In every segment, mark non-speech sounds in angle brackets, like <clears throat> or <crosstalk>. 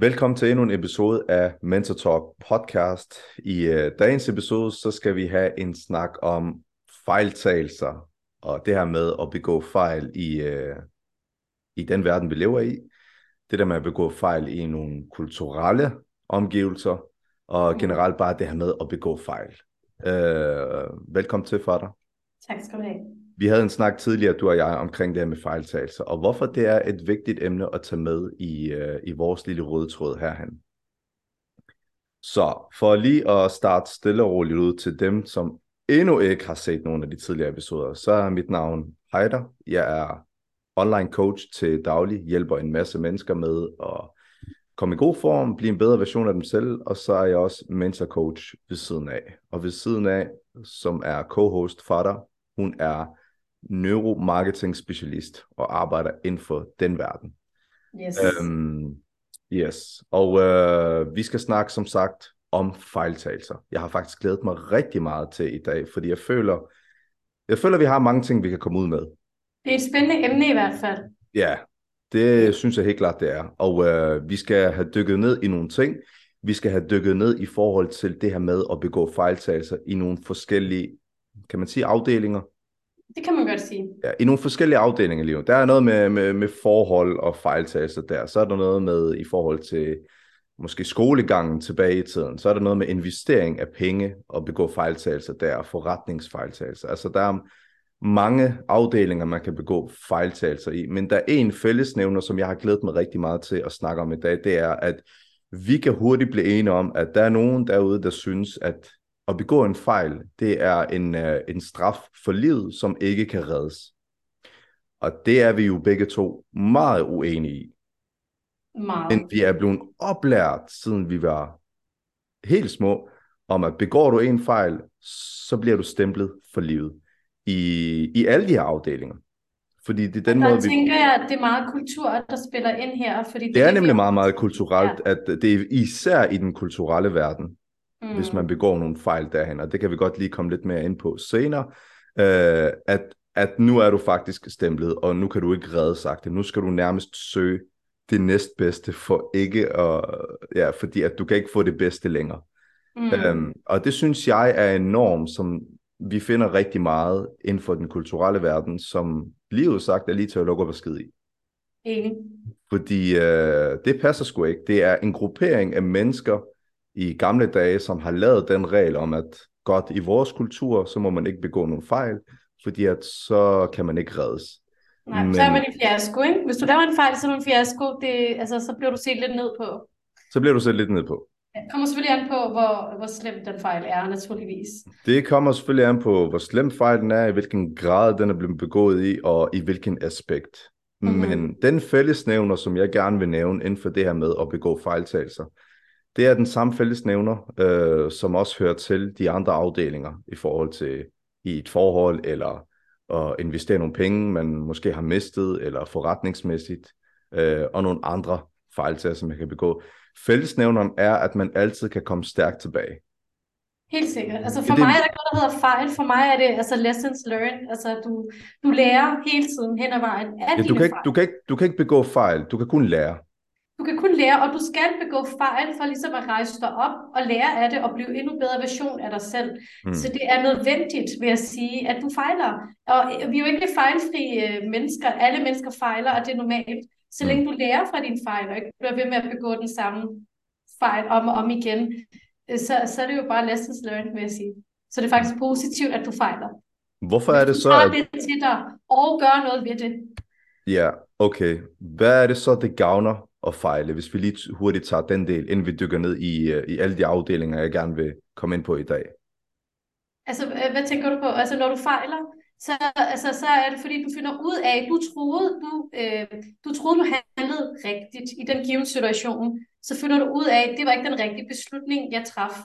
Velkommen til endnu en episode af Mentor Talk podcast. I uh, dagens episode, så skal vi have en snak om fejltagelser, og det her med at begå fejl i, uh, i den verden, vi lever i. Det der med at begå fejl i nogle kulturelle omgivelser, og generelt bare det her med at begå fejl. Uh, velkommen til, Fader. Tak skal du have. Vi havde en snak tidligere, du og jeg, omkring det her med fejltagelser, og hvorfor det er et vigtigt emne at tage med i, øh, i vores lille røde tråd herhen. Så for lige at starte stille og roligt ud til dem, som endnu ikke har set nogle af de tidligere episoder, så er mit navn Heider. Jeg er online coach til daglig, hjælper en masse mennesker med at komme i god form, blive en bedre version af dem selv, og så er jeg også mentor coach ved siden af. Og ved siden af, som er co-host Fader, hun er neuromarketing specialist og arbejder inden for den verden. Yes. Øhm, yes, og øh, vi skal snakke som sagt om fejltagelser. Jeg har faktisk glædet mig rigtig meget til i dag, fordi jeg føler, jeg føler, at vi har mange ting, vi kan komme ud med. Det er et spændende emne i hvert fald. Ja, det synes jeg helt klart, det er. Og øh, vi skal have dykket ned i nogle ting. Vi skal have dykket ned i forhold til det her med at begå fejltagelser i nogle forskellige, kan man sige, afdelinger. Det kan man godt sige. Ja, i nogle forskellige afdelinger i livet. Der er noget med, med, med forhold og fejltagelser der. Så er der noget med i forhold til måske skolegangen tilbage i tiden. Så er der noget med investering af penge og begå fejltagelser der, og forretningsfejltagelser. Altså der er mange afdelinger, man kan begå fejltagelser i. Men der er en fællesnævner, som jeg har glædet mig rigtig meget til at snakke om i dag. Det er, at vi kan hurtigt blive enige om, at der er nogen derude, der synes, at at begå en fejl, det er en, uh, en straf for livet, som ikke kan reddes. Og det er vi jo begge to meget uenige i. Meget. Men vi er blevet oplært, siden vi var helt små, om at begår du en fejl, så bliver du stemplet for livet. I, i alle de her afdelinger. Fordi det er den måde, vi... tænker jeg, at det er meget kultur, der spiller ind her. Fordi det, Det er nemlig meget, meget kulturelt, ja. at det er især i den kulturelle verden, mm. hvis man begår nogle fejl derhen, og det kan vi godt lige komme lidt mere ind på senere, øh, at, at nu er du faktisk stemplet, og nu kan du ikke redde sagt det. Nu skal du nærmest søge det næstbedste for ikke at, ja, fordi at du kan ikke få det bedste længere. Mm. Øhm, og det synes jeg er en norm, som vi finder rigtig meget inden for den kulturelle verden, som livet sagt er lige til at lukke op og skide i. Enig. Fordi øh, det passer sgu ikke. Det er en gruppering af mennesker i gamle dage, som har lavet den regel om, at godt i vores kultur, så må man ikke begå nogen fejl, fordi at så kan man ikke reddes. Nej, Men- så er man i fiasko, ikke? Hvis du laver en fejl, så er du en fiasko. Det, altså, så bliver du set lidt ned på. Så bliver du set lidt ned på. Det kommer selvfølgelig an på, hvor, hvor slem den fejl er, naturligvis. Det kommer selvfølgelig an på, hvor slem fejlen er, i hvilken grad den er blevet begået i, og i hvilken aspekt. Mhm. Men den fællesnævner, som jeg gerne vil nævne inden for det her med at begå fejltagelser, det er den samme fællesnævner, øh, som også hører til de andre afdelinger i forhold til i et forhold, eller at investere nogle penge, man måske har mistet, eller forretningsmæssigt, øh, og nogle andre fejltagelser, som man kan begå. Fællesnævneren er, at man altid kan komme stærkt tilbage. Helt sikkert. Altså for det- mig er der noget, der hedder fejl. For mig er det altså lessons learned. Altså du, du lærer hele tiden hen ad vejen af Ja, du, kan ikke, fejl. du, kan ikke, du kan ikke begå fejl, du kan kun lære. Du kan kun lære, og du skal begå fejl for ligesom at rejse dig op og lære af det og blive endnu bedre version af dig selv. Mm. Så det er nødvendigt, vil jeg sige, at du fejler. Og vi er jo ikke fejlfri øh, mennesker. Alle mennesker fejler, og det er normalt. Så Mm. længe du lærer fra dine fejl, og ikke bliver ved med at begå den samme fejl om og om igen, øh, så, så er det jo bare lessons learned, vil jeg sige. Så det er faktisk positivt, at du fejler. Hvorfor er det så, at... det til dig og gør noget ved det. Ja, okay. Hvad er det så, det gavner at fejle, hvis vi lige hurtigt tager den del, inden vi dykker ned i, øh, i alle de afdelinger, jeg gerne vil komme ind på i dag? Altså, hvad tænker du på? Altså, når du fejler, så, altså, så er det fordi, du finder ud af, at du troede, du, øh, du troede, du handlede rigtigt i den givne situation. Så finder du ud af, at det var ikke den rigtige beslutning, jeg traf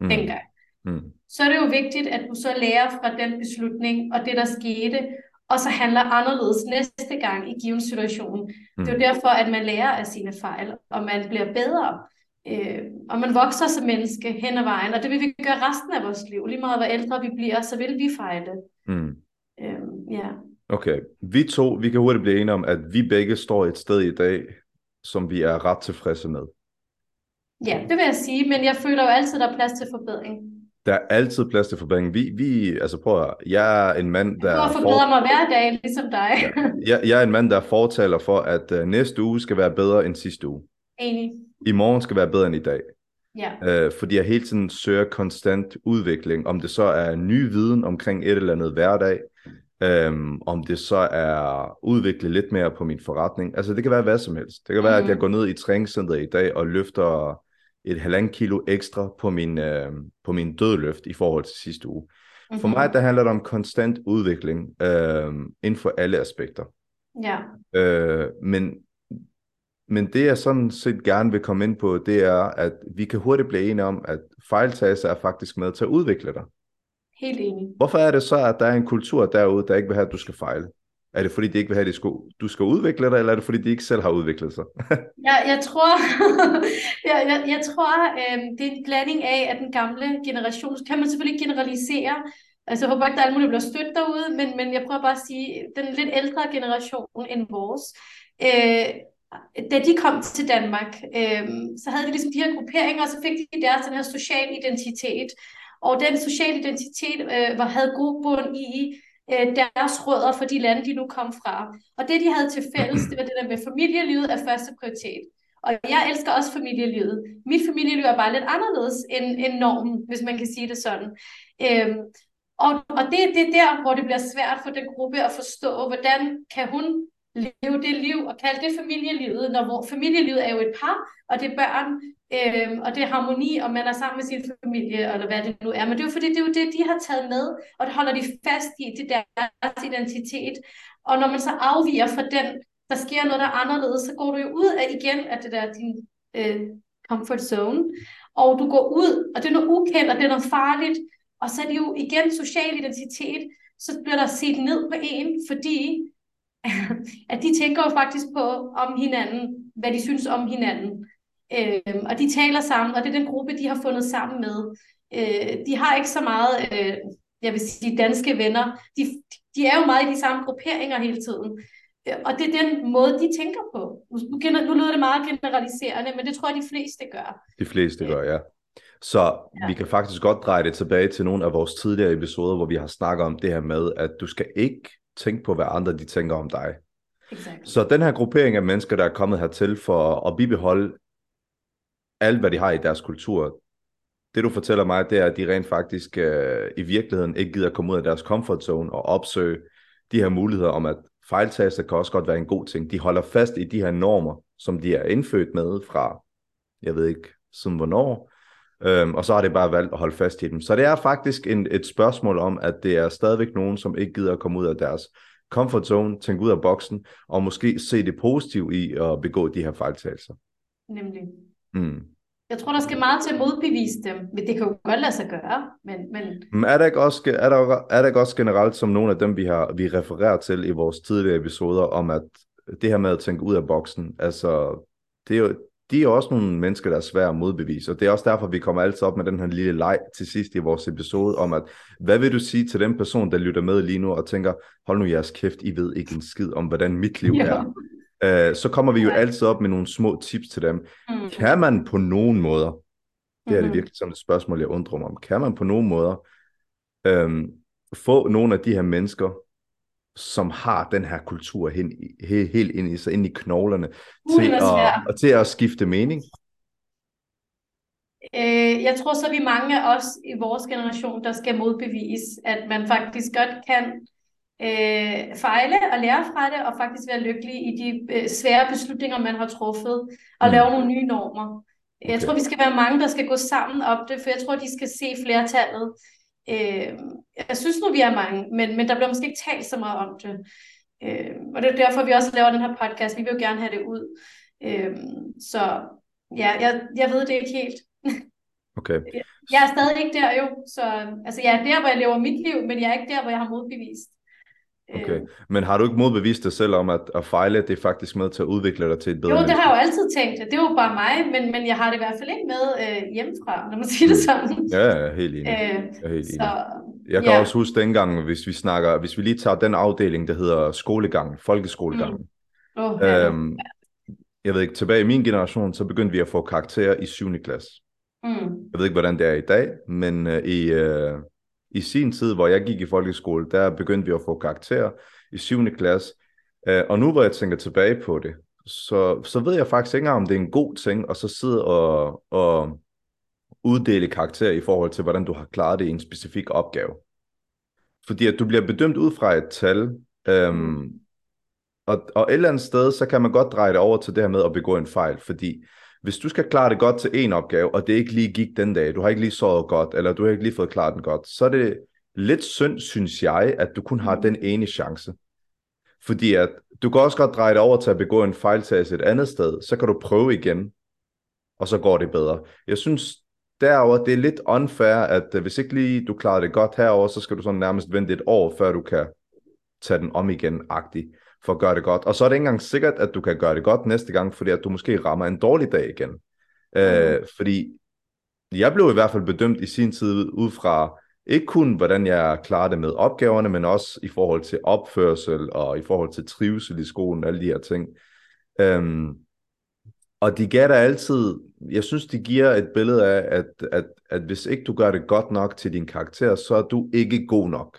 Mm. dengang. Mm. Så er det jo vigtigt, at du så lærer fra den beslutning og det, der skete, og så handler anderledes næste gang i given situation. Mm. Det er jo derfor, at man lærer af sine fejl, og man bliver bedre. Øh, og man vokser som menneske hen ad vejen, og det vil vi gøre resten af vores liv. Lige meget hvor ældre vi bliver, så vil vi fejle. Mm. Øh, ja. Okay, vi to, vi kan hurtigt blive enige om, at vi begge står et sted i dag, som vi er ret tilfredse med. Ja, det vil jeg sige, men jeg føler jo altid, at der er plads til forbedring. Der er altid plads til forbedring. Vi, vi altså prøv at, jeg er en mand, der... Jeg forbedrer for... mig hver dag, ligesom dig. ja, jeg, jeg er en mand, der fortaler for, at uh, næste uge skal være bedre end sidste uge. Enig. I morgen skal være bedre end i dag. Ja. Uh, fordi jeg hele tiden søger konstant udvikling, om det så er ny viden omkring et eller andet hverdag, um, om det så er udvikle lidt mere på min forretning. Altså det kan være hvad som helst. Det kan være, at jeg mhm. går ned i træningscenteret i dag og løfter et halvandet kilo ekstra på min, øh, på min dødløft i forhold til sidste uge. Mm-hmm. For mig der handler det om konstant udvikling øh, inden for alle aspekter. Ja. Øh, men, men det jeg sådan set gerne vil komme ind på, det er, at vi kan hurtigt blive enige om, at fejltagelser er faktisk med til at udvikle dig. Helt enig. Hvorfor er det så, at der er en kultur derude, der ikke vil have, at du skal fejle? Er det fordi, de ikke vil have, at du skal udvikle dig, eller er det fordi, de ikke selv har udviklet sig? <laughs> ja, jeg tror, <laughs> jeg, jeg, jeg tror øh, det er en blanding af, at den gamle generation, kan man selvfølgelig generalisere, altså jeg håber ikke, der er alle mulige, der bliver stødt derude, men, men jeg prøver bare at sige, den lidt ældre generation end vores, øh, da de kom til Danmark, øh, så havde de ligesom de her grupperinger, og så fik de deres den her sociale identitet. Og den sociale identitet øh, var, havde god bund i, øh, deres rødder for de lande, de nu kom fra. Og det, de havde til fælles, det var det der med familielivet af første prioritet. Og jeg elsker også familielivet. Mit familieliv er bare lidt anderledes end, end normen, hvis man kan sige det sådan. Øhm, og, og det, det er der, hvor det bliver svært for den gruppe at forstå, hvordan kan hun leve det liv og kalde det familielivet, når hvor familielivet er jo et par, og det er børn, øhm, og det er harmoni, og man er sammen med sin familie, eller hvad det nu er. Men det er jo fordi, det er jo det, de har taget med, og det holder de fast i, det deres identitet. Og når man så afviger fra den, der sker noget, der er anderledes, så går du jo ud af igen af det der din øh, comfort zone, og du går ud, og det er noget ukendt, og det er noget farligt, og så er det jo igen social identitet, så bliver der set ned på en, fordi <laughs> at de tænker jo faktisk på om hinanden, hvad de synes om hinanden. Øh, og de taler sammen, og det er den gruppe, de har fundet sammen med. Øh, de har ikke så meget, øh, jeg vil sige, danske venner. De, de er jo meget i de samme grupperinger hele tiden. Øh, og det er den måde, de tænker på. Nu, nu lyder det meget generaliserende, men det tror jeg, de fleste gør. De fleste gør, ja. Så ja. vi kan faktisk godt dreje det tilbage til nogle af vores tidligere episoder, hvor vi har snakket om det her med, at du skal ikke tænke på, hvad andre de tænker om dig. Exactly. Så den her gruppering af mennesker, der er kommet hertil for at bibeholde alt, hvad de har i deres kultur, det du fortæller mig, det er, at de rent faktisk øh, i virkeligheden ikke gider komme ud af deres comfort zone og opsøge de her muligheder om, at fejltagelser kan også godt være en god ting. De holder fast i de her normer, som de er indfødt med fra, jeg ved ikke, som hvornår, øhm, og så har det bare valgt at holde fast i dem. Så det er faktisk en, et spørgsmål om, at det er stadigvæk nogen, som ikke gider at komme ud af deres comfort zone, tænke ud af boksen, og måske se det positive i at begå de her fejltagelser. Nemlig. Mm. Jeg tror, der skal meget til at modbevise dem, men det kan jo godt lade sig gøre. Men, men... men er, der ikke også, er, der, er der ikke også generelt som nogle af dem, vi har vi refererer til i vores tidligere episoder, om at det her med at tænke ud af boksen, altså det er jo, de er også nogle mennesker, der er svære at modbevise, og det er også derfor, vi kommer altid op med den her lille leg til sidst i vores episode, om at, hvad vil du sige til den person, der lytter med lige nu, og tænker, hold nu jeres kæft, I ved ikke en skid om, hvordan mit liv er. Uh, så kommer vi jo altid op med nogle små tips til dem. Mm. Kan man på nogen måder, det er det mm-hmm. virkelig som et spørgsmål, jeg undrer mig om, kan man på nogen måder um, få nogle af de her mennesker som har den her kultur hen, he, helt ind i sig, ind i knoglerne, til at, og til at skifte mening? Øh, jeg tror så, vi mange af os i vores generation, der skal modbevise, at man faktisk godt kan øh, fejle og lære fra det, og faktisk være lykkelig i de øh, svære beslutninger, man har truffet, og mm. lave nogle nye normer. Okay. Jeg tror, vi skal være mange, der skal gå sammen op det, for jeg tror, de skal se flertallet Øh, jeg synes nu, vi er mange, men, men der bliver måske ikke talt så meget om det. Øh, og det er derfor, vi også laver den her podcast. Vi vil jo gerne have det ud. Øh, så ja, jeg, jeg ved det ikke helt. Okay. <laughs> Jeg er stadig ikke der jo, så altså jeg er der, hvor jeg lever mit liv, men jeg er ikke der, hvor jeg har modbevist. Okay, men har du ikke modbevist dig selv om, at at fejle, det er faktisk med til at udvikle dig til et bedre Jo, det har jeg jo altid tænkt. Det er jo bare mig, men, men jeg har det i hvert fald ikke med øh, hjemmefra, når man siger det mm. sådan. Ja, jeg er helt enig. Øh, jeg, er helt så, enig. jeg kan ja. også huske dengang, hvis vi snakker, hvis vi lige tager den afdeling, der hedder skolegang, folkeskolegang. Mm. Oh, ja. øhm, jeg ved ikke, tilbage i min generation, så begyndte vi at få karakterer i 7. klasse. Mm. Jeg ved ikke, hvordan det er i dag, men uh, i, uh, i sin tid, hvor jeg gik i folkeskole, der begyndte vi at få karakterer i 7. klasse. Øh, og nu hvor jeg tænker tilbage på det, så, så ved jeg faktisk ikke engang, om det er en god ting at så sidde og, og uddele karakterer i forhold til, hvordan du har klaret det i en specifik opgave. Fordi at du bliver bedømt ud fra et tal, øhm, og, og et eller andet sted, så kan man godt dreje det over til det her med at begå en fejl, fordi hvis du skal klare det godt til en opgave, og det ikke lige gik den dag, du har ikke lige sovet godt, eller du har ikke lige fået klaret den godt, så er det lidt synd, synes jeg, at du kun har den ene chance. Fordi at du kan også godt dreje det over til at begå en fejltagelse et andet sted, så kan du prøve igen, og så går det bedre. Jeg synes derover det er lidt unfair, at øh, hvis ikke lige du klarer det godt herover, så skal du sådan nærmest vente et år, før du kan tage den om igen, agtigt, for at gøre det godt. Og så er det ikke engang sikkert, at du kan gøre det godt næste gang, fordi at du måske rammer en dårlig dag igen. Mm. Øh, fordi jeg blev i hvert fald bedømt i sin tid ud fra, ikke kun hvordan jeg klarer det med opgaverne, men også i forhold til opførsel og i forhold til trivsel i skolen, alle de her ting. Øhm, og de gav dig altid, jeg synes, de giver et billede af, at, at, at hvis ikke du gør det godt nok til din karakter, så er du ikke god nok.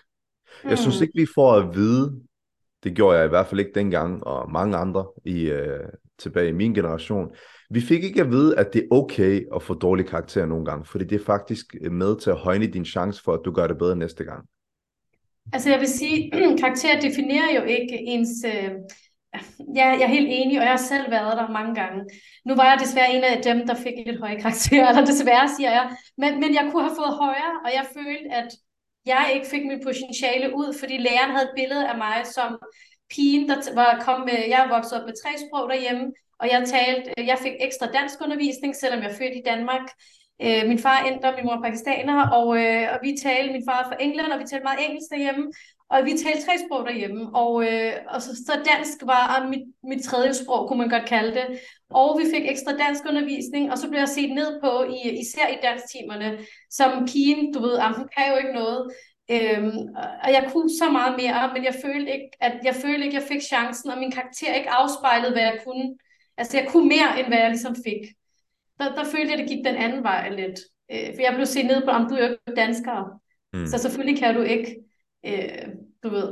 Mm. Jeg synes hmm. ikke, vi får at vide, det gjorde jeg i hvert fald ikke dengang, og mange andre i, øh, tilbage i min generation, vi fik ikke at vide, at det er okay at få dårlige karakterer nogle gange, fordi det er faktisk øh, med til at højne din chance for, at du gør det bedre næste gang. Altså jeg vil sige, <clears throat> karakterer definerer jo ikke ens... Øh Ja, jeg er helt enig, og jeg har selv været der mange gange. Nu var jeg desværre en af dem, der fik lidt høje karakterer, <laughs> eller desværre siger jeg, men, men jeg kunne have fået højere, og jeg følte, at jeg ikke fik mit potentiale ud, fordi læreren havde et billede af mig som pigen, der var kom med, jeg er vokset op med tre sprog derhjemme, og jeg talte, jeg fik ekstra dansk undervisning, selvom jeg er født i Danmark. Øh, min far er inder, min mor er pakistaner, og, øh, og vi talte, min far er fra England, og vi talte meget engelsk derhjemme, og vi talte tre sprog derhjemme, og, øh, og så, så dansk var mit, mit tredje sprog, kunne man godt kalde det. Og vi fik ekstra dansk undervisning, og så blev jeg set ned på, i, især i dansktimerne, som pigen, du ved, hun kan jo ikke noget. Øhm, og jeg kunne så meget mere, men jeg følte ikke, at jeg følte ikke, at jeg fik chancen, og min karakter ikke afspejlede, hvad jeg kunne. Altså, jeg kunne mere, end hvad jeg ligesom fik. Der, der følte jeg, at det gik den anden vej lidt. Øh, for jeg blev set ned på, om du er jo ikke dansker. Mm. Så selvfølgelig kan du ikke øh, du ved,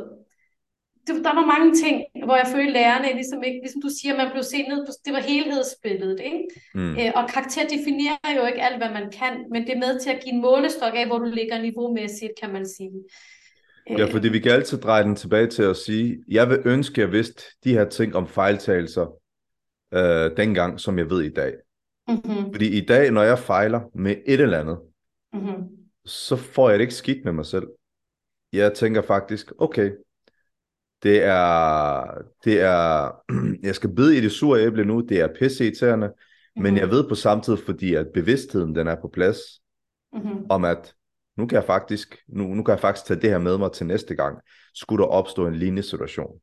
det, der var mange ting, hvor jeg følte lærerne, ligesom, ikke, ligesom du siger, man blev set ned på, det var helhedsbilledet, ikke? Mm. Øh, og karakter definerer jo ikke alt, hvad man kan, men det er med til at give en målestok af, hvor du ligger niveaumæssigt, kan man sige. Ja, fordi vi kan altid dreje den tilbage til at sige, jeg vil ønske, at jeg vidste de her ting om fejltagelser øh, dengang, som jeg ved i dag. Mm-hmm. Fordi i dag, når jeg fejler med et eller andet, mm-hmm. så får jeg det ikke skidt med mig selv jeg tænker faktisk, okay, det er, det er, <clears throat> jeg skal bide i det sure æble nu, det er pisseirriterende, mm-hmm. men jeg ved på samtidig, fordi at bevidstheden den er på plads, mm-hmm. om at nu kan jeg faktisk, nu, nu kan jeg faktisk tage det her med mig til næste gang, skulle der opstå en lignende situation.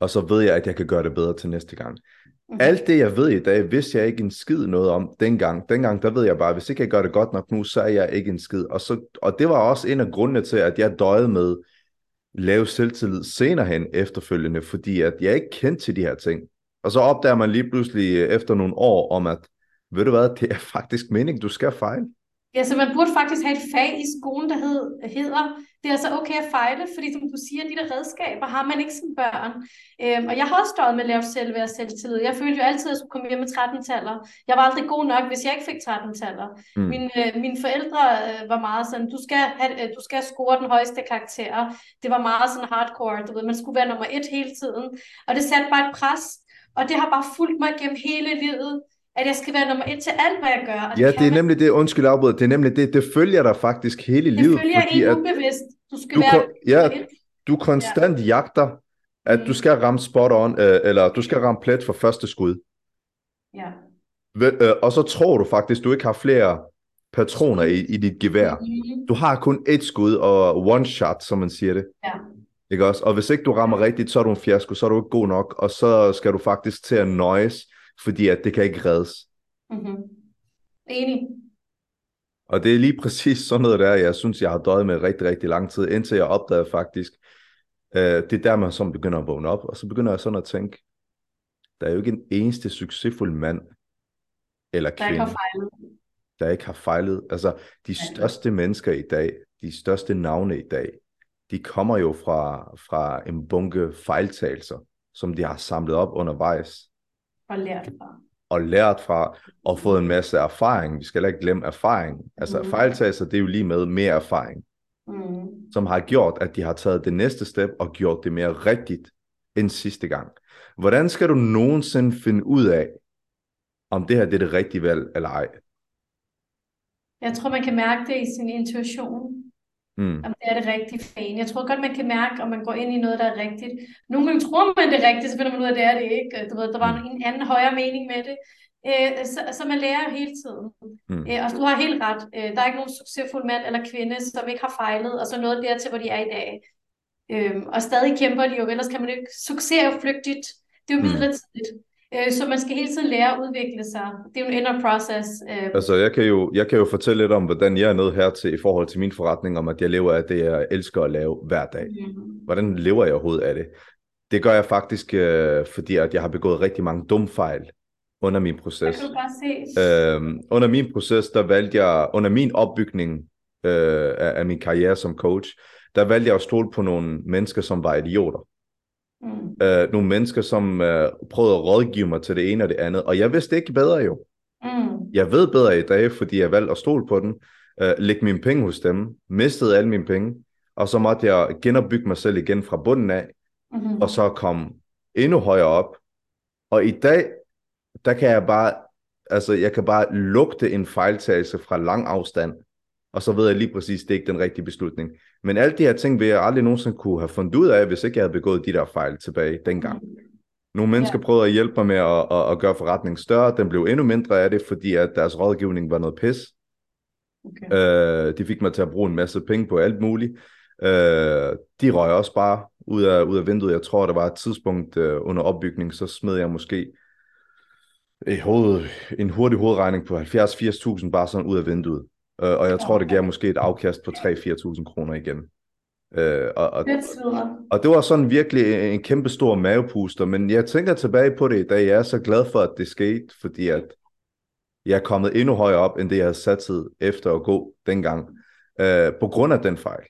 Og så ved jeg, at jeg kan gøre det bedre til næste gang. Mm-hmm. Alt det, jeg ved i dag, vidste jeg ikke en skid noget om dengang. Dengang, der ved jeg bare, hvis ikke jeg gør det godt nok nu, så er jeg ikke en skid. Og, så, og det var også en af grundene til, at jeg døjede med lave selvtillid senere hen efterfølgende, fordi at jeg ikke kendte til de her ting. Og så opdager man lige pludselig efter nogle år om, at ved du hvad, det er faktisk meningen, du skal fejle. Ja, så man burde faktisk have et fag i skolen, der hed, hedder, det er altså okay at fejle, fordi som du siger, de der redskaber har man ikke som børn. Øhm, og jeg har også stået med lavt selvværd og selvtillid. Jeg følte jo altid, at jeg skulle komme hjem med 13-taller. Jeg var aldrig god nok, hvis jeg ikke fik 13-taller. Mm. Min, øh, mine forældre øh, var meget sådan, du skal, have, øh, du skal score den højeste karakter. Det var meget sådan hardcore, du ved, man skulle være nummer et hele tiden. Og det satte bare et pres, og det har bare fulgt mig gennem hele livet at jeg skal være nummer et til alt, hvad jeg gør. Og ja, det, det er nemlig det, undskyld afbryder, det er nemlig det, det følger dig faktisk hele livet. Det følger en ubevidst. Du skal du være ja, du konstant ja. jagter, at mm. du skal ramme spot on, øh, eller du skal ramme plet for første skud. Ja. Øh, og så tror du faktisk, du ikke har flere patroner i, i dit gevær. Mm. Du har kun et skud, og one shot, som man siger det. Ja. Ikke også? Og hvis ikke du rammer rigtigt, så er du en fiasko, så er du ikke god nok, og så skal du faktisk til at nøjes fordi at det kan ikke reddes. Mm-hmm. Enig. Og det er lige præcis sådan noget der, jeg synes, jeg har døjet med rigtig, rigtig lang tid, indtil jeg opdagede faktisk, øh, det er der, man så begynder at vågne op, og så begynder jeg sådan at tænke, der er jo ikke en eneste succesfuld mand eller Der ikke kvinde, har fejlet. der ikke har fejlet. Altså, de største mennesker i dag, de største navne i dag, de kommer jo fra, fra en bunke fejltagelser, som de har samlet op undervejs Og lært fra. og lært fra, og fået en masse erfaring. Vi skal heller ikke glemme erfaring. Altså Mhm. fejltagelser, det er jo lige med mere erfaring, Mm. som har gjort, at de har taget det næste step og gjort det mere rigtigt end sidste gang. Hvordan skal du nogensinde finde ud af, om det her det er det rigtige valg eller ej? Jeg tror, man kan mærke det i sin intuition. Mm. om det er det rigtige en. Jeg tror godt, man kan mærke, om man går ind i noget, der er rigtigt. Nogle gange tror man, det er rigtigt, så finder man ud af, at det er det ikke. Du ved, der var Mm. en anden højere mening med det. Øh, så, så man lærer hele tiden. Mm. Øh, og du har helt ret. Øh, der er ikke nogen succesfuld mand eller kvinde, som ikke har fejlet, og så noget dertil, hvor de er i dag. Øh, og stadig kæmper de jo, ellers kan man jo ikke... Succes er jo flygtigt. Det er jo Mm. Øh, så man skal hele tiden lære at udvikle sig. Det er jo en inner process. Øh, Altså, jeg kan, jo, jeg kan jo fortælle lidt om, hvordan jeg er nået hertil i forhold til min forretning, om at jeg lever af det, jeg elsker at lave hver dag. mm, Hvordan lever jeg overhovedet af det? Det gør jeg faktisk, øh, fordi at jeg har begået rigtig mange dumme fejl under min proces. kan du bare se. Øhm, under min proces, der valgte jeg, under min opbygning øh, af, af min karriere som coach, der valgte jeg at stole på nogle mennesker, som var idioter. Mm, Øh, nogle mennesker, som øh, prøvede at rådgive mig til det ene og det andet, og jeg vidste ikke bedre jo. mm, Jeg ved bedre i dag, fordi jeg valgte at stole på den, øh, lægge mine penge hos dem, mistede alle mine penge, og så måtte jeg genopbygge mig selv igen fra bunden af, mm, og så komme endnu højere op. Og i dag, der kan jeg bare, altså jeg kan bare lugte en fejltagelse fra lang afstand, og så ved jeg lige præcis, det er ikke den rigtige beslutning. Men alle de her ting vil jeg aldrig nogensinde kunne have fundet ud af, hvis ikke jeg havde begået de der fejl tilbage dengang. Nogle mennesker Ja. prøvede at hjælpe mig med at, at, at gøre forretningen større. Den blev endnu mindre af det, fordi at deres rådgivning var noget pis. Okay. Øh, de fik mig til at bruge en masse penge på alt muligt. Øh, de røg også bare ud af, ud af vinduet. Jeg tror, der var et tidspunkt øh, under opbygning, så smed jeg måske i hoved, en hurtig hovedregning på 70-80.000 bare sådan ud af vinduet. Øh, og jeg tror, det gav måske et afkast på 3-4.000 kroner igen. Øh, og, og, og det var sådan virkelig en kæmpe stor mavepuster, men jeg tænker tilbage på det i dag. Jeg er så glad for, at det skete, fordi at jeg er kommet endnu højere op, end det jeg havde sat tid efter at gå dengang, øh, på grund af den fejl.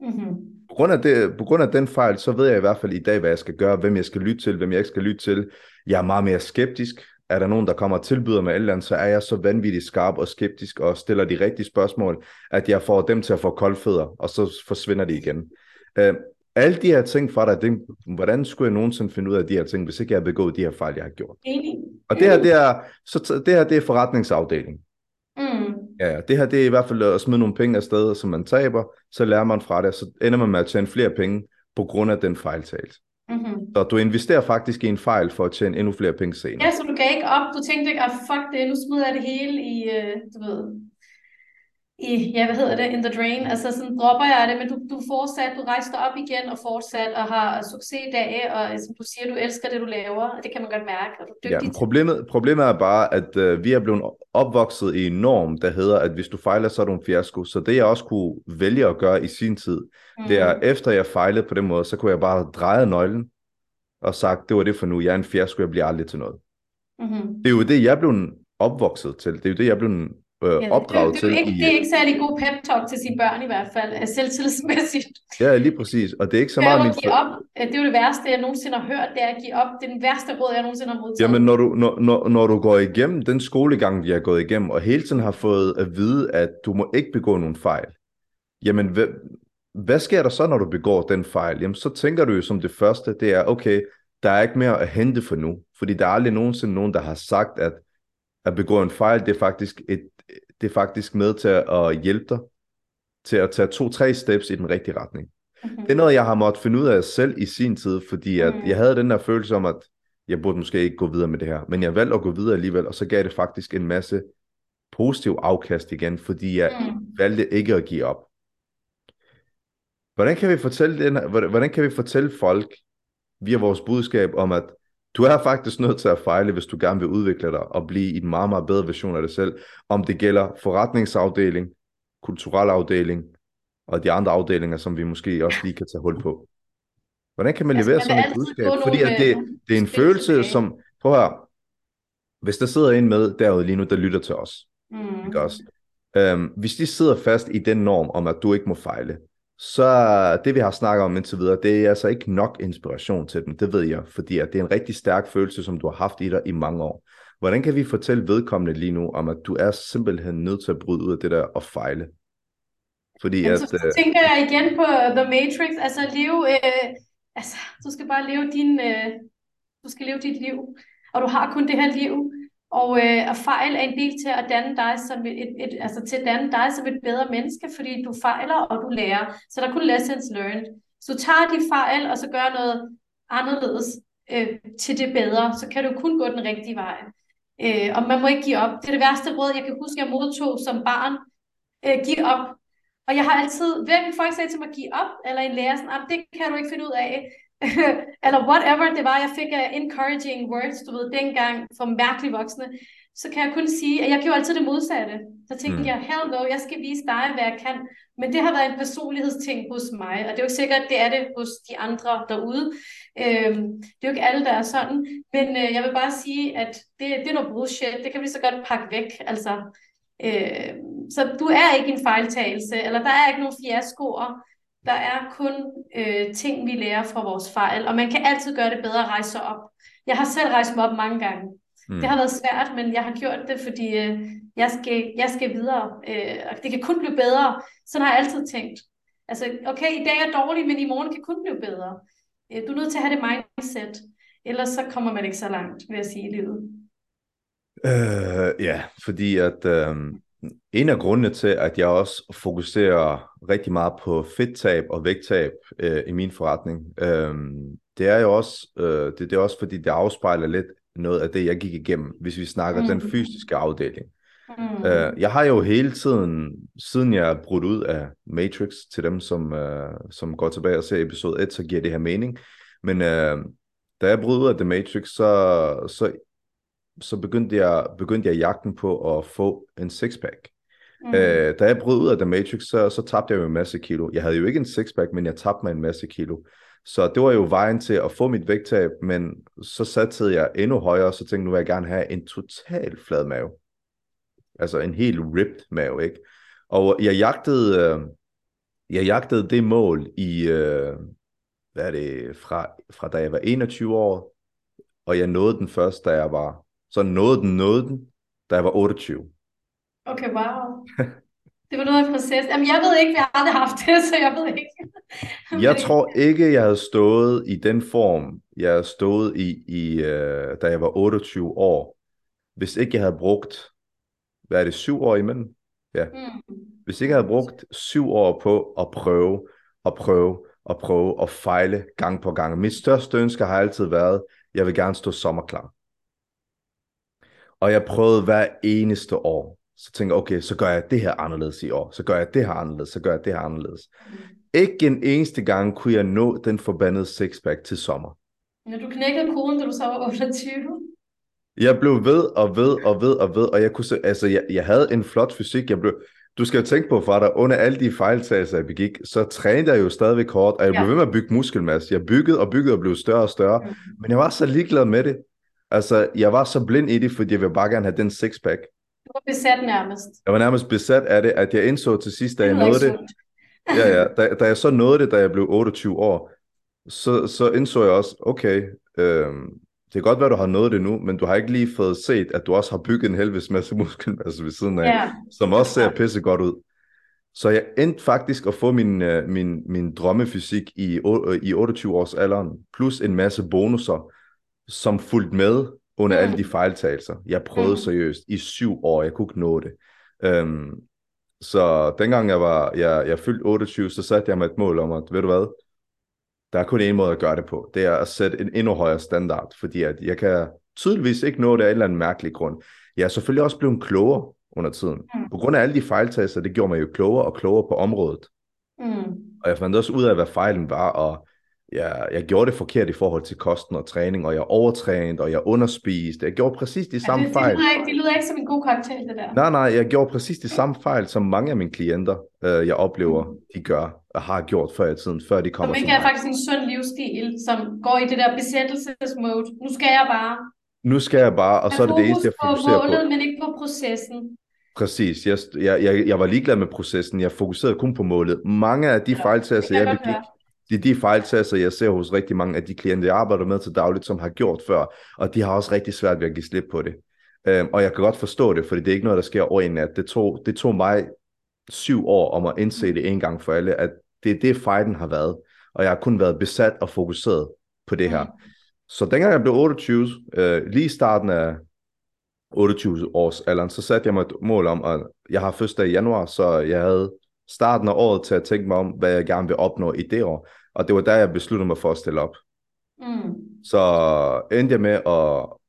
Mm-hmm. På grund, af det, på grund af den fejl, så ved jeg i hvert fald i dag, hvad jeg skal gøre, hvem jeg skal lytte til, hvem jeg ikke skal lytte til. Jeg er meget mere skeptisk. Er der nogen, der kommer og tilbyder mig et eller andet, så er jeg så vanvittigt skarp og skeptisk og stiller de rigtige spørgsmål, at jeg får dem til at få koldfødder, og så forsvinder de igen. Øh, alle de her ting fra dig, det, hvordan skulle jeg nogensinde finde ud af de her ting, hvis ikke jeg har begået de her fejl, jeg har gjort? Enig. Og det her, det er, så det her, det er forretningsafdeling. Mm. Ja, ja, det her, det er i hvert fald at smide nogle penge afsted, som man taber, så lærer man fra det, så ender man med at tjene flere penge på grund af den fejltagelse. Mm-hmm. Så du investerer faktisk i en fejl for at tjene endnu flere penge senere. Ja, så du gav ikke op. Du tænkte ikke, at fuck det, nu smider jeg det hele i, øh, du ved, i, ja, hvad hedder det, in the drain. Altså sådan dropper jeg det, men du, du fortsat, du rejste dig op igen og fortsat og har succesdage, og som du siger, du elsker det, du laver, og det kan man godt mærke, og du er Ja, dygtig til. problemet, problemet er bare, at øh, vi er blevet opvokset i en norm, der hedder, at hvis du fejler, så er du en fiasko. Så det jeg også kunne vælge at gøre i sin tid, Mm. det er, efter jeg fejlede på den måde, så kunne jeg bare dreje nøglen og sagt, det var det for nu, jeg er en fiasko, jeg bliver aldrig til noget. Mm-hmm. Det er jo det, jeg blev opvokset til. Det er jo det, jeg blev øh, Ja, opdraget det, det, det, er til. ikke, i- det er ikke særlig god pep talk til sine børn i hvert fald, øh, selvtillidsmæssigt. Ja, lige præcis. Og det er ikke så meget min... op. Øh, Det er jo det værste, jeg nogensinde har hørt, det er at give op. Det er den værste råd, jeg nogensinde har modtaget. Jamen, når du, når, når, når du går igennem den skolegang, jeg har gået igennem, og hele tiden har fået at vide, at du må ikke begå nogen fejl, jamen, hvad, hvad sker der så, når du begår den fejl? Jamen, så tænker du jo som det første, det er, okay, der er ikke mere at hente for nu, fordi der er aldrig nogensinde nogen, der har sagt, at at begå en fejl, det er faktisk, et, det er faktisk med til at hjælpe dig til at tage to-tre steps i den rigtige retning. Mhm. Det er noget, jeg har måttet finde ud af selv i sin tid, fordi at Mm. jeg havde den der følelse om, at jeg burde måske ikke gå videre med det her. Men jeg valgte at gå videre alligevel, og så gav det faktisk en masse positiv afkast igen, fordi jeg Mm. valgte ikke at give op. Hvordan kan vi fortælle, den, hvordan kan vi fortælle folk via vores budskab om, at du er faktisk nødt til at fejle, hvis du gerne vil udvikle dig og blive i en meget, meget bedre version af dig selv. Om det gælder forretningsafdeling, kulturel afdeling og de andre afdelinger, som vi måske også lige kan tage hul på. Hvordan kan man Altså, levere man vil sådan et budskab? Fordi at det, øh, det er en følelse, som... prøv her. Hvis der sidder en med derude lige nu, der lytter til os, Mm. ikke også? Øhm, hvis de sidder fast i den norm om, at du ikke må fejle, så det vi har snakket om indtil videre, det er altså ikke nok inspiration til dem, det ved jeg, fordi at det er en rigtig stærk følelse, som du har haft i dig i mange år. Hvordan kan vi fortælle vedkommende lige nu, om at du er simpelthen nødt til at bryde ud af det der og fejle? Fordi Jamen, at, så, så øh, tænker jeg igen på The Matrix, altså leve, øh, altså du skal bare leve din, øh, du skal leve dit liv, og du har kun det her liv, og, øh, og fejl er en del til at danne dig som et, et, et, altså til at danne dig som et bedre menneske, fordi du fejler, og du lærer, så der er kun lessons learned. Så du tager de fejl, og så gør noget anderledes øh, til det bedre, så kan du kun gå den rigtige vej. Øh, og man må ikke give op. Det er det værste råd, jeg kan huske, jeg modtog som barn. Øh, giv op. Og jeg har altid, hvem folk sagde til mig, give op, eller en lærer sådan, ah, det kan du ikke finde ud af. <laughs> eller whatever det var, jeg fik af encouraging words, du ved, dengang for mærkelige voksne, så kan jeg kun sige, at jeg gjorde altid det modsatte. Så tænkte Mm. jeg, hell no, jeg skal vise dig, hvad jeg kan. Men det har været en personlighedsting hos mig, og det er jo ikke sikkert, at det er det hos de andre derude. Øhm, det er jo ikke alle, der er sådan. Men øh, jeg vil bare sige, at det, det er noget bullshit. Det kan vi så godt pakke væk. Altså, øh, så du er ikke en fejltagelse, eller der er ikke nogen fiaskoer. Der er kun øh, ting, vi lærer fra vores fejl, og man kan altid gøre det bedre at rejse sig op. Jeg har selv rejst mig op mange gange. mm, Det har været svært, men jeg har gjort det, fordi øh, jeg, skal, jeg skal videre, øh, og det kan kun blive bedre. Sådan har jeg altid tænkt. Altså, okay, i dag er dårlig, men i morgen kan kun blive bedre. Øh, du er nødt til at have det mindset, ellers så kommer man ikke så langt, vil jeg sige, i livet. Øh, ja, fordi at øh, en af grundene til, at jeg også fokuserer rigtig meget på fedttab og vægttab øh, i min forretning, øh, det er jo også, øh, det, det er også fordi, det afspejler lidt noget af det, jeg gik igennem, hvis vi snakker mm. den fysiske afdeling. Mm. Øh, jeg har jo hele tiden, siden jeg er brudt ud af Matrix, til dem, som, øh, som går tilbage og ser episode 1, så giver det her mening. Men øh, da jeg brød ud af The Matrix, så, så, så begyndte, jeg, begyndte jeg jagten på at få en sixpack. Mm. Øh, da jeg brød ud af The Matrix, så, så tabte jeg jo en masse kilo. Jeg havde jo ikke en sixpack, men jeg tabte mig en masse kilo. Så det var jo vejen til at få mit vægttab, men så satte jeg endnu højere, så tænkte nu vil jeg gerne have en total flad mave. Altså en helt ripped mave, ikke? Og jeg jagtede, øh, jeg jagtede det mål i, øh, hvad er det, fra, fra da jeg var 21 år, og jeg nåede den først, da jeg var, så nåede den, nåede den, da jeg var 28. Okay, wow. Det var noget af en proces. Jamen, jeg ved ikke, vi har aldrig haft det, så jeg ved ikke. <laughs> Jeg tror ikke, jeg havde stået i den form, jeg stået i, i øh, da jeg var 28 år, hvis ikke jeg havde brugt, hvad er det, syv år imellem? Ja. Mm. Hvis ikke jeg havde brugt syv år på at prøve, og prøve, og prøve, og fejle gang på gang. Mit største ønske har altid været, jeg vil gerne stå sommerklar. Og jeg prøvede hver eneste år. Så tænker jeg, okay, så gør jeg det her anderledes i år. Så gør jeg det her anderledes. Så gør jeg det her anderledes. Ikke en eneste gang kunne jeg nå den forbandede sixpack til sommer. Men du knækkede koden, da du så var 28. Jeg blev ved og ved og ved og ved, og jeg kunne se, altså jeg, jeg havde en flot fysik. Jeg blev, du skal jo tænke på, for der under alle de fejltagelser, jeg begik, så trænede jeg jo stadigvæk hårdt, og jeg blev Ja. ved med at bygge muskelmasse. Jeg byggede og byggede og blev større og større, Mm. men jeg var så ligeglad med det. Altså, jeg var så blind i det, fordi jeg ville bare gerne have den sixpack. Du var besat nærmest. Jeg var nærmest besat af det, at jeg indså til sidst, da jeg nåede det, ja, ja, <laughs> da, da jeg så nåede det, da jeg blev 28 år, så, så indså jeg også, okay, øhm, det kan godt være, du har nået det nu, men du har ikke lige fået set, at du også har bygget en helvedes masse <laughs> muskelmasse ved siden af, Ja, som også ser pisse godt ud. Så jeg endte faktisk at få min, øh, min, min drømmefysik i, øh, i 28 års alderen, plus en masse bonusser, som fulgte med under alle de fejltagelser. Jeg prøvede Mm. seriøst i syv år, jeg kunne ikke nå det. Øhm, så dengang jeg var, jeg, jeg fyldte 28, så satte jeg mig et mål om, at ved du hvad, der er kun en måde at gøre det på. Det er at sætte en endnu højere standard, fordi at jeg kan tydeligvis ikke nå det af en eller anden mærkelig grund. Jeg er selvfølgelig også blevet klogere under tiden. Mm. På grund af alle de fejltagelser, det gjorde mig jo klogere og klogere på området. Mm. Og jeg fandt også ud af, hvad fejlen var, og jeg, jeg gjorde det forkert i forhold til kosten og træning, og jeg overtrænede, og jeg underspiste. Jeg gjorde præcis de samme det, det, fejl. lyder ikke, det lyder ikke som en god cocktail, det der. Nej, nej, jeg gjorde præcis de samme fejl, som mange af mine klienter, øh, jeg oplever, Mm. de gør, og har gjort før i tiden, før de kommer til ikke er mig. faktisk en sund livsstil, som går i det der besættelsesmode. Nu skal jeg bare. nu skal jeg bare, og så er det det eneste, jeg fokuserer på. målet, men ikke på processen. Præcis. Jeg, jeg, jeg, jeg var ligeglad med processen. Jeg fokuserede kun på målet. Mange af de ja, fejltagelser, jeg begik, det er de fejltagelser, jeg ser hos rigtig mange af de klienter, jeg arbejder med til dagligt, som har gjort før, og de har også rigtig svært ved at give slip på det. Øhm, og jeg kan godt forstå det, fordi det er ikke noget, der sker over en nat. Det tog, det tog mig syv år om at indse det en gang for alle, at det er det, fejden har været. Og jeg har kun været besat og fokuseret på det her. Mm. Så dengang jeg blev 28, øh, lige i starten af 28 års alderen, så satte jeg mig et mål om, at jeg har fødselsdag i januar, så jeg havde starten af året til at tænke mig om, hvad jeg gerne vil opnå i det år. Og det var der, jeg besluttede mig for at stille op. Mm. Så endte jeg med at,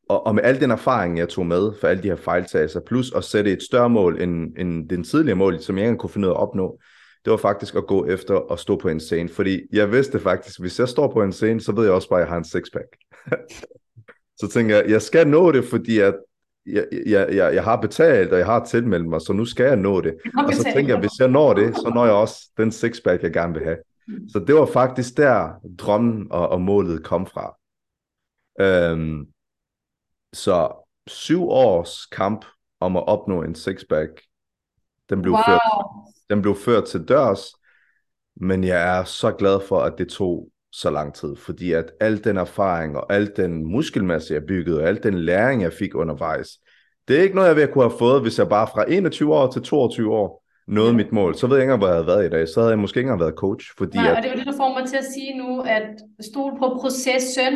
og, og med al den erfaring, jeg tog med for alle de her fejltagelser, plus at sætte et større mål end, end den tidligere mål, som jeg ikke kunne finde ud af at opnå, det var faktisk at gå efter at stå på en scene. Fordi jeg vidste faktisk, hvis jeg står på en scene, så ved jeg også bare, at jeg har en sixpack. <laughs> så tænker jeg, jeg skal nå det, fordi at jeg, jeg, jeg, jeg har betalt, og jeg har tilmeldt mig, så nu skal jeg nå det. Og så tænker jeg, hvis jeg når det, så når jeg også den sixpack, jeg gerne vil have. Mm. Så det var faktisk der, drømmen og, og målet kom fra. Øhm, så syv års kamp om at opnå en sixpack, den blev, wow. ført, den blev ført til dørs, men jeg er så glad for, at det tog så lang tid, fordi at al den erfaring og al den muskelmasse, jeg byggede, og al den læring, jeg fik undervejs, det er ikke noget, jeg ville kunne have fået, hvis jeg bare fra 21 år til 22 år nåede ja. mit mål. Så ved jeg ikke hvor jeg havde været i dag. Så havde jeg måske ikke engang været coach. Fordi Nej, at... og det er det, der får mig til at sige nu, at stol på processen,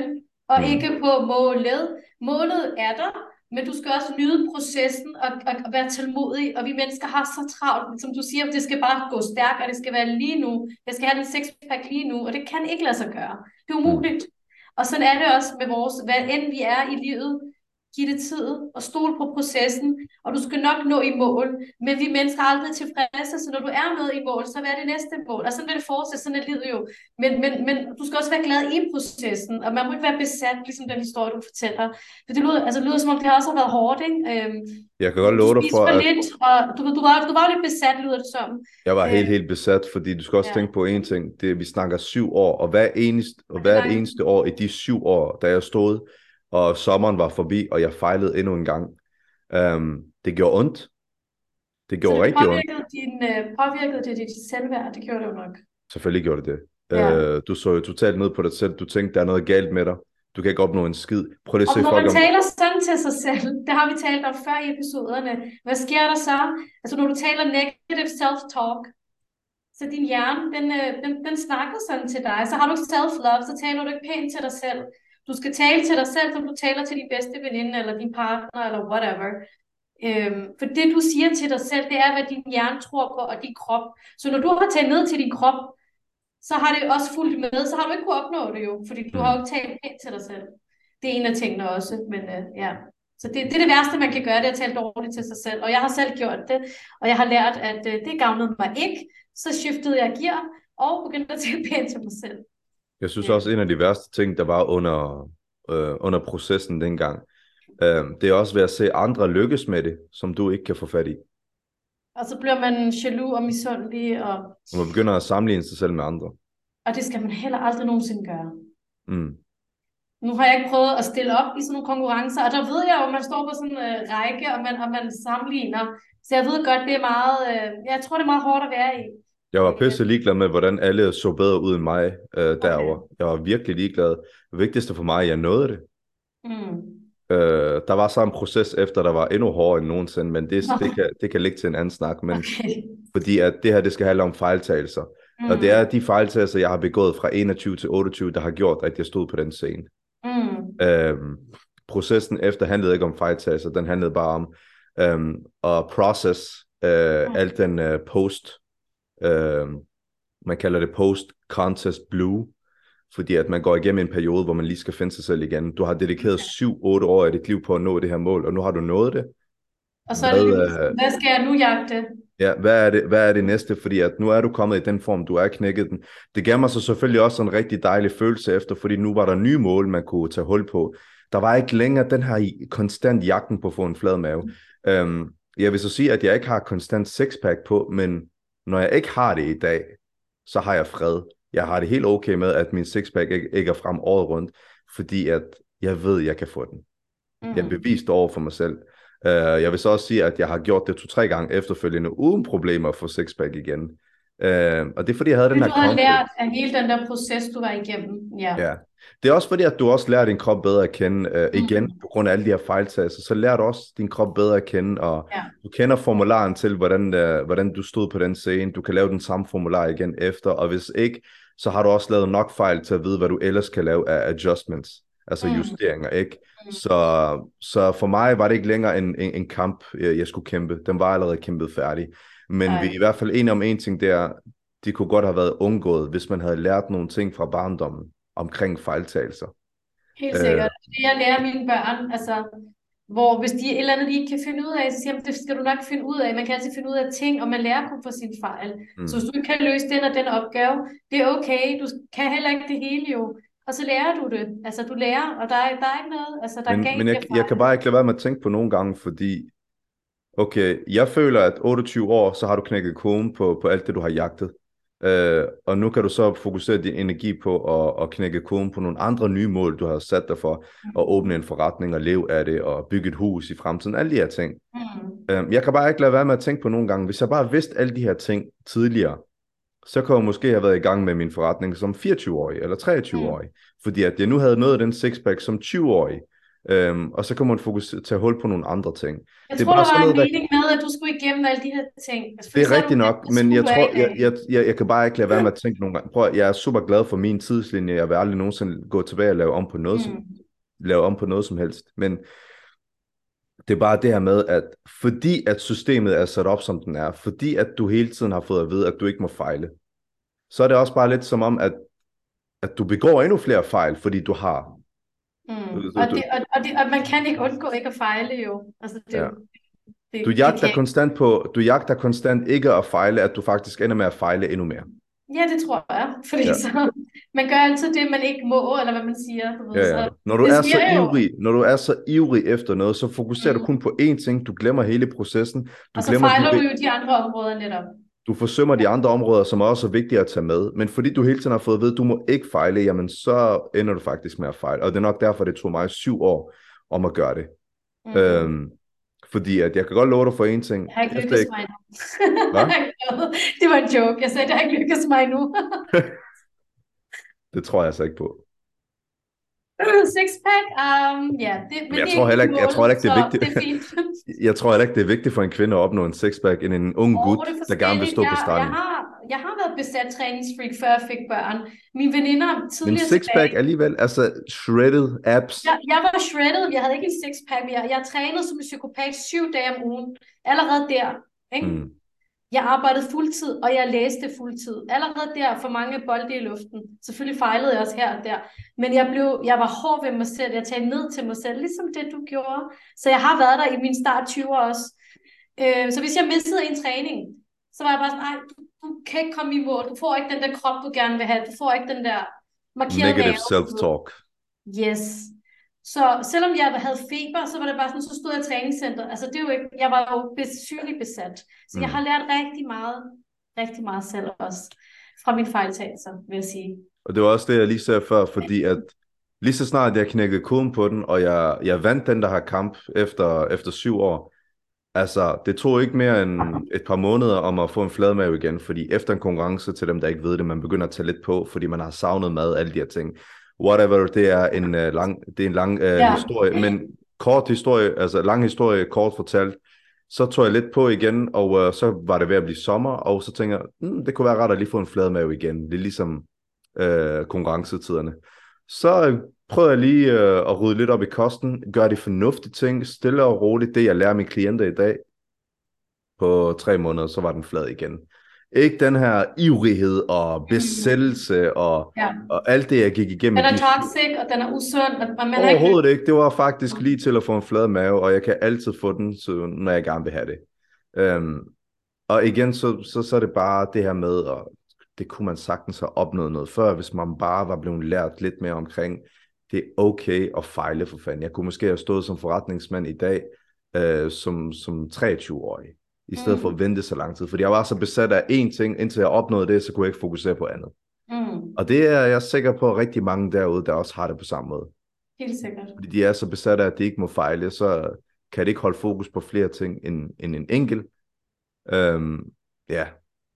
og mm. ikke på målet. Målet er der, men du skal også nyde processen og, og, og være tålmodig, og vi mennesker har så travlt, som du siger, det skal bare gå stærkt, og det skal være lige nu, jeg skal have den sexpack lige nu, og det kan ikke lade sig gøre. Det er umuligt. Og sådan er det også med vores, hvad end vi er i livet, Giv det tid og stol på processen, og du skal nok nå i mål. Men vi mennesker er aldrig tilfredse, så når du er nået i mål, så hvad er det næste mål? Og sådan vil det fortsætte, sådan er livet jo. Men, men, men du skal også være glad i processen, og man må ikke være besat, ligesom den historie, du fortæller. For det lyder, altså, det lyder som om, det også har været hårdt, ikke? Øhm, jeg kan godt love dig for, at... lidt, og du, du, var, du var lidt besat, lyder det som. Jeg var helt, øhm, helt besat, fordi du skal også ja. tænke på en ting. Det, vi snakker syv år, og hver eneste, og hver eneste år i de syv år, da jeg stod og sommeren var forbi, og jeg fejlede endnu en gang. Um, det gjorde ondt. Det gjorde så det rigtig ondt. Din, uh, påvirkede det dit selvværd? Det gjorde det jo nok. Selvfølgelig gjorde det det. Ja. Uh, du så jo totalt ned på dig selv. Du tænkte, der er noget galt med dig. Du kan ikke opnå en skid. Prøv lige at se og når man om... taler sådan til sig selv, <laughs> det har vi talt om før i episoderne, hvad sker der så? Altså når du taler negative self-talk, så din hjerne, den, øh, den, den snakker sådan til dig. Så har du self-love, så taler du ikke pænt til dig selv. Du skal tale til dig selv, som du taler til din bedste veninde, eller din partner, eller whatever. Øhm, for det, du siger til dig selv, det er, hvad din hjerne tror på, og din krop. Så når du har talt ned til din krop, så har det også fulgt med, så har du ikke kunnet opnå det jo, fordi du har jo ikke talt pænt til dig selv. Det er en af tingene også, men øh, ja. Så det, det er det værste, man kan gøre, det er at tale dårligt til sig selv. Og jeg har selv gjort det, og jeg har lært, at øh, det gavnede mig ikke. Så skiftede jeg gear og begyndte at tale pænt til mig selv. Jeg synes også, en af de værste ting, der var under, øh, under processen dengang, øh, det er også ved at se andre lykkes med det, som du ikke kan få fat i. Og så bliver man jaloux og misundelig. Og... og man begynder at sammenligne sig selv med andre. Og det skal man heller aldrig nogensinde gøre. Mm. Nu har jeg ikke prøvet at stille op i sådan nogle konkurrencer, og der ved jeg jo, at man står på sådan en øh, række, og man, og man sammenligner. Så jeg ved godt, det er meget, øh, jeg tror, det er meget hårdt at være i. Jeg var pisse ligeglad med, hvordan alle så bedre ud end mig øh, derover. Okay. Jeg var virkelig ligeglad. Det vigtigste for mig, at jeg nåede det. Mm. Øh, der var så en proces efter, der var endnu hårdere end nogensinde, men det, det, kan, det kan ligge til en anden snak. Men, okay. Fordi at det her, det skal handle om fejltagelser. Mm. Og det er de fejltagelser, jeg har begået fra 21 til 28, der har gjort, at jeg stod på den scene. Mm. Øh, processen efter handlede ikke om fejltagelser, den handlede bare om øh, at process øh, mm. alt den øh, post øh, man kalder det post-contest blue, fordi at man går igennem en periode, hvor man lige skal finde sig selv igen. Du har dedikeret 7-8 år af dit liv på at nå det her mål, og nu har du nået det. Og så er det, hvad, hvad skal jeg nu jagte? Ja, hvad er, det, hvad er det næste? Fordi at nu er du kommet i den form, du er knækket den. Det gav mig så selvfølgelig også en rigtig dejlig følelse efter, fordi nu var der nye mål, man kunne tage hul på. Der var ikke længere den her konstant jagten på at få en flad mave. Mm. Øhm, jeg vil så sige, at jeg ikke har konstant sixpack på, men når jeg ikke har det i dag, så har jeg fred. Jeg har det helt okay med, at min sixpack ikke, ikke er frem året rundt, fordi at jeg ved, at jeg kan få den. Mm. Jeg er bevist over for mig selv. Uh, jeg vil så også sige, at jeg har gjort det to-tre gange efterfølgende, uden problemer for sixpack igen. Uh, og det er fordi, jeg havde Men den her du har lært af hele den der proces, du var igennem. Ja. ja. Det er også fordi, at du også lærer din krop bedre at kende. Uh, igen, mm. på grund af alle de her fejltagelser, så lærer du også din krop bedre at kende, og ja. du kender formularen til, hvordan, uh, hvordan du stod på den scene. Du kan lave den samme formular igen efter, og hvis ikke, så har du også lavet nok fejl til at vide, hvad du ellers kan lave af adjustments, altså mm. justeringer, ikke? Mm. Så, så for mig var det ikke længere en, en, en kamp, jeg, jeg skulle kæmpe. Den var allerede kæmpet færdig. Men Ej. vi er i hvert fald enige om en ting, der de kunne godt have været undgået, hvis man havde lært nogle ting fra barndommen omkring fejltagelser. Helt sikkert. Øh, jeg lærer mine børn, altså, hvor hvis de er et eller andet, de ikke kan finde ud af, så siger jeg, det skal du nok finde ud af. Man kan altid finde ud af ting, og man lærer kun fra sine fejl. Mm. Så hvis du ikke kan løse den og den opgave, det er okay. Du kan heller ikke det hele jo. Og så lærer du det. Altså, du lærer, og der er, der er ikke noget, altså, der men, er Men jeg, jeg kan bare ikke lade være med at tænke på nogle gange, fordi okay, jeg føler, at 28 år, så har du knækket koden på, på alt det, du har jagtet. Uh, og nu kan du så fokusere din energi på at, at knække koden på nogle andre nye mål, du har sat dig for, mm. at åbne en forretning og leve af det, og bygge et hus i fremtiden, alle de her ting. Mm. Uh, jeg kan bare ikke lade være med at tænke på nogle gange, hvis jeg bare vidste alle de her ting tidligere, så kunne jeg måske have været i gang med min forretning som 24-årig eller 23-årig, mm. fordi at jeg nu havde nået den sixpack som 20-årig, Øhm, og så kan man fokusere, tage hul på nogle andre ting. Jeg det tror, der var en mening med, at du skulle igennem alle de her ting. Altså, det er rigtigt nok, men jeg tror, jeg, jeg, jeg, jeg kan bare ikke lade være med at tænke nogle gange. Prøv, jeg er super glad for min tidslinje. Jeg vil aldrig nogensinde gå tilbage og lave om på noget, mm. som, lave om på noget som helst. Men det er bare det her med, at fordi at systemet er sat op, som den er, fordi at du hele tiden har fået at vide, at du ikke må fejle, så er det også bare lidt som om, at, at du begår endnu flere fejl, fordi du har Mm. Og, det, og, og, det, og man kan ikke undgå ikke at fejle jo. Altså, det, ja. det, du jagter det konstant på, du jagter konstant ikke at fejle, at du faktisk ender med at fejle endnu mere. Ja, det tror jeg. Fordi ja. så, man gør altid det, man ikke må, eller hvad man siger. Du ved, ja, ja. Når du er så ivrig, når du er så ivrig efter noget, så fokuserer mm. du kun på én ting. Du glemmer hele processen. Du og så glemmer, fejler du, du jo de andre områder netop. Du forsømmer de andre områder, som også er vigtige at tage med. Men fordi du hele tiden har fået at vide, at du må ikke fejle, jamen så ender du faktisk med at fejle. Og det er nok derfor, det tog mig syv år om at gøre det. Mm. Øhm, fordi at jeg kan godt love dig for en ting. Jeg har ikke lykkes mig nu. <laughs> det var en joke. Jeg sagde, det har ikke lykkes mig nu. <laughs> det tror jeg altså ikke på. <laughs> Sixpack, um, ja. Det, men, jeg, det tror heller ikke, jeg tror heller ikke, det er vigtigt. Det er <laughs> jeg tror heller ikke, det er vigtigt for en kvinde at opnå en sixpack end en ung oh, gut, der gerne vil stå jeg, på starten. Jeg har, jeg har været besat træningsfreak, før jeg fik børn. Mine veninder tidligere Men sixpack alligevel, altså shredded abs. Jeg, jeg var shredded, jeg havde ikke en sixpack, jeg, jeg trænede som en psykopat syv dage om ugen. Allerede der, ikke? Mm. Jeg arbejdede fuldtid, og jeg læste fuldtid. Allerede der for mange bolde i luften. Selvfølgelig fejlede jeg også her og der. Men jeg, blev, jeg var hård ved mig selv. Jeg talte ned til mig selv, ligesom det du gjorde. Så jeg har været der i min start 20'er også. Øh, så hvis jeg mistede en træning, så var jeg bare sådan, nej, du, du kan ikke komme i mål. Du får ikke den der krop, du gerne vil have. Du får ikke den der markerede Negative self-talk. Yes. Så selvom jeg havde feber, så var det bare sådan, så stod jeg i træningscenter. Altså det er jo ikke, jeg var jo sygeligt besat. Så mm. jeg har lært rigtig meget, rigtig meget selv også, fra mine fejltagelser, vil jeg sige. Og det var også det, jeg lige sagde før, fordi at lige så snart jeg knækkede koden på den, og jeg, jeg vandt den der her kamp efter, efter syv år, altså det tog ikke mere end et par måneder om at få en fladmave igen, fordi efter en konkurrence til dem, der ikke ved det, man begynder at tage lidt på, fordi man har savnet mad, alle de her ting whatever, det er en uh, lang, det er en lang uh, ja. historie, men kort historie, altså lang historie, kort fortalt, så tog jeg lidt på igen, og uh, så var det ved at blive sommer, og så tænker jeg, mm, det kunne være rart at lige få en fladmave igen. Det er ligesom uh, konkurrencetiderne. Så uh, prøvede jeg lige uh, at rydde lidt op i kosten, gøre de fornuftige ting, stille og roligt, det jeg lærer mine klienter i dag. På tre måneder, så var den flad igen. Ikke den her ivrighed og besættelse og, ja. og alt det, jeg gik igennem. Den er toxic, og den er usund. Og man Overhovedet ikke. ikke. Det var faktisk lige til at få en flad mave, og jeg kan altid få den, så, når jeg gerne vil have det. Um, og igen, så, så, så er det bare det her med, og det kunne man sagtens have opnået noget før, hvis man bare var blevet lært lidt mere omkring, det er okay at fejle for fanden. Jeg kunne måske have stået som forretningsmand i dag, øh, som, som 23-årig i stedet mm. for at vente så lang tid. Fordi jeg var så besat af én ting, indtil jeg opnåede det, så kunne jeg ikke fokusere på andet. Mm. Og det er jeg sikker på, at rigtig mange derude, der også har det på samme måde. Helt sikkert. Fordi de er så besatte af, at de ikke må fejle, så kan de ikke holde fokus på flere ting end, end en enkelt. Øhm, ja,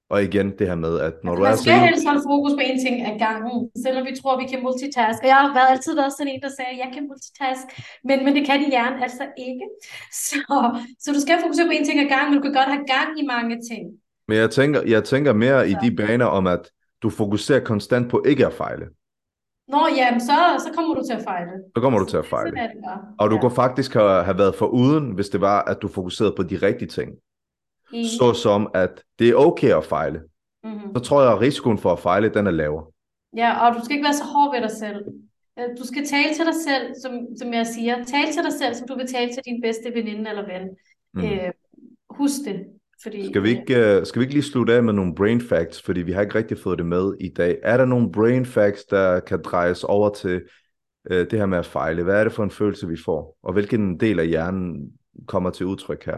og igen det her med, at når altså, du er man skal helst holde fokus på en ting ad gangen, selvom vi tror, vi kan multitask. Og jeg har været, altid været sådan en, der sagde, at jeg kan multitask, men, men det kan din hjerne altså ikke. <laughs> Så, så du skal fokusere på en ting ad gangen, men du kan godt have gang i mange ting. Men jeg tænker, jeg tænker mere Så. i de baner om, at du fokuserer konstant på ikke at fejle. Nå, jamen, så, så kommer du til at fejle. Så kommer du til at fejle. Sådan er det bare. Og du Ja. kunne faktisk have, have været for uden, hvis det var, at du fokuserede på de rigtige ting. Enig. Såsom, at det er okay at fejle. Mhm. Så tror jeg, at risikoen for at fejle, den er lavere. Ja, og du skal ikke være så hård ved dig selv. Øh, Du skal tale til dig selv, som, som jeg siger. Tale til dig selv, som du vil tale til din bedste veninde eller ven. Mm. Mm. Øh, husk det. Fordi, Skal vi, ikke, uh, skal vi ikke lige slutte af med nogle brain facts, fordi vi har ikke rigtig fået det med i dag. Er der nogle brain facts, der kan drejes over til uh, det her med at fejle? Hvad er det for en følelse, vi får? Og hvilken del af hjernen kommer til udtryk her?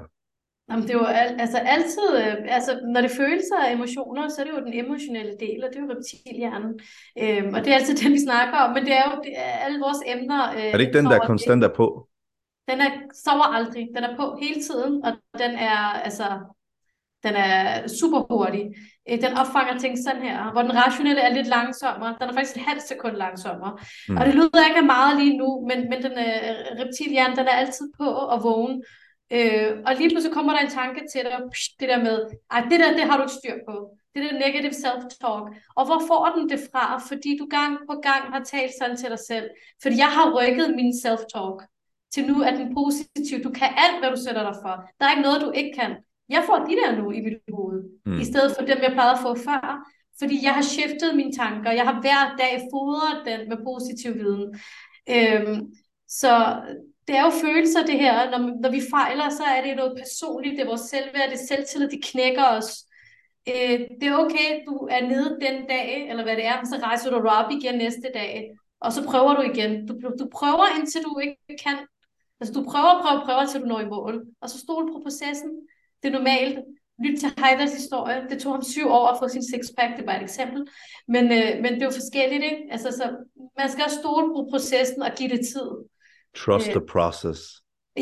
Jamen, det er jo al, altså altid, øh, altså når det følelser og emotioner, så er det jo den emotionelle del, og det er jo reptilhjernen. Øhm, og det er altid <laughs> den, vi snakker om, men det er jo det er alle vores emner. Øh, Er det ikke den, der konstant er på? Den er, sover aldrig. Den er på hele tiden, og den er, altså, den er super hurtig. Øh, Den opfanger ting sådan her, hvor den rationelle er lidt langsommere. Den er faktisk et halvt sekund langsommere. Mm. Og det lyder ikke af meget lige nu, men, men den øh, reptilhjerne, den er altid på og vågen. Øh, og lige pludselig kommer der en tanke til dig, psh, det der med, ej, det der, det har du ikke styr på. Det der negative self-talk. Og hvor får den det fra? Fordi du gang på gang har talt sådan til dig selv. Fordi jeg har rykket min self-talk til nu er den positiv. Du kan alt, hvad du sætter dig for. Der er ikke noget, du ikke kan. Jeg får de der nu i mit hoved, Mm. mm. i stedet for dem, jeg plejede at få før. Fordi jeg har skiftet mine tanker. Jeg har hver dag fodret den med positiv viden. Øhm, så det er jo følelser, det her. Når, når vi fejler, så er det noget personligt. Det er vores selvværd, det er selvtillid, det knækker os. Øh, det er okay, du er nede den dag, eller hvad det er, men så rejser du dig op igen næste dag, og så prøver du igen. Du, du prøver, indtil du ikke kan. Altså, du prøver, prøver, prøver, til du når i mål. Og så stol på processen. Det er normalt. Lyt til Heiders historie. Det tog ham syv år at få sin sixpack. Det er bare et eksempel. Men, øh, men det er jo forskelligt, ikke? Altså, så man skal også stole på processen og give det tid. Trust Øh. the process.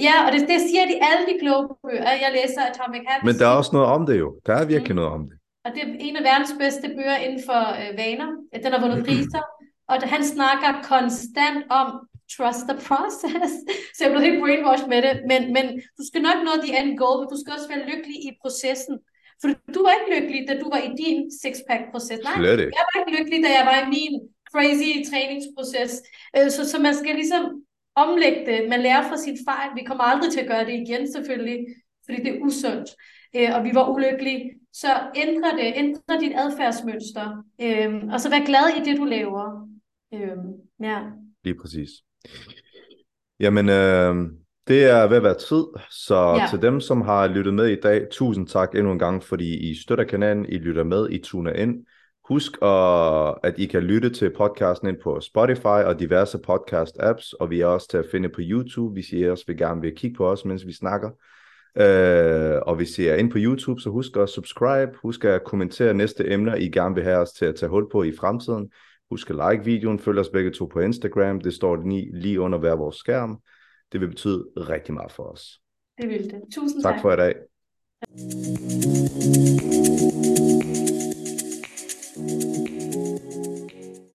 Ja, og det, det siger de alle de kloge bøger. Jeg læser Atomic Habits. Men der er også noget om det jo. Der er virkelig Mm. noget om det. Og det er en af verdens bedste bøger inden for øh, vaner. Den har vundet priser. Og han snakker konstant om trust the process. <laughs> Så jeg blev helt brainwashed med det. Men, men du skal nok nå the end goal, men du skal også være lykkelig i processen. For du var ikke lykkelig, da du var i din six-pack-proces. Nej, Slet ikke. jeg var ikke lykkelig, da jeg var i min crazy træningsproces. Øh, Så, så man skal ligesom omlægge det. Man lærer fra sin fejl. Vi kommer aldrig til at gøre det igen, selvfølgelig, fordi det er usundt. Øh, Og vi var ulykkelige. Så ændre det. Ændre dit adfærdsmønster. Øh, Og så vær glad i det, du laver. Øh, Ja. Lige præcis. Jamen, øh, det er ved at være tid, så ja. Til dem, som har lyttet med i dag, tusind tak endnu en gang, fordi I støtter kanalen, I lytter med, I tuner ind. Husk, at, at I kan lytte til podcasten ind på Spotify og diverse podcast-apps, og vi er også til at finde på YouTube, hvis I også vil gerne vil kigge på os, mens vi snakker. Øh, og hvis I er inde på YouTube, så husk at subscribe, husk at kommentere næste emner, I gerne vil have os til at tage hul på i fremtiden. Husk at like videoen, følg os begge to på Instagram, det står lige, lige under hver vores skærm. Det vil betyde rigtig meget for os. Det vil det. Tusind Tak tak. for i dag.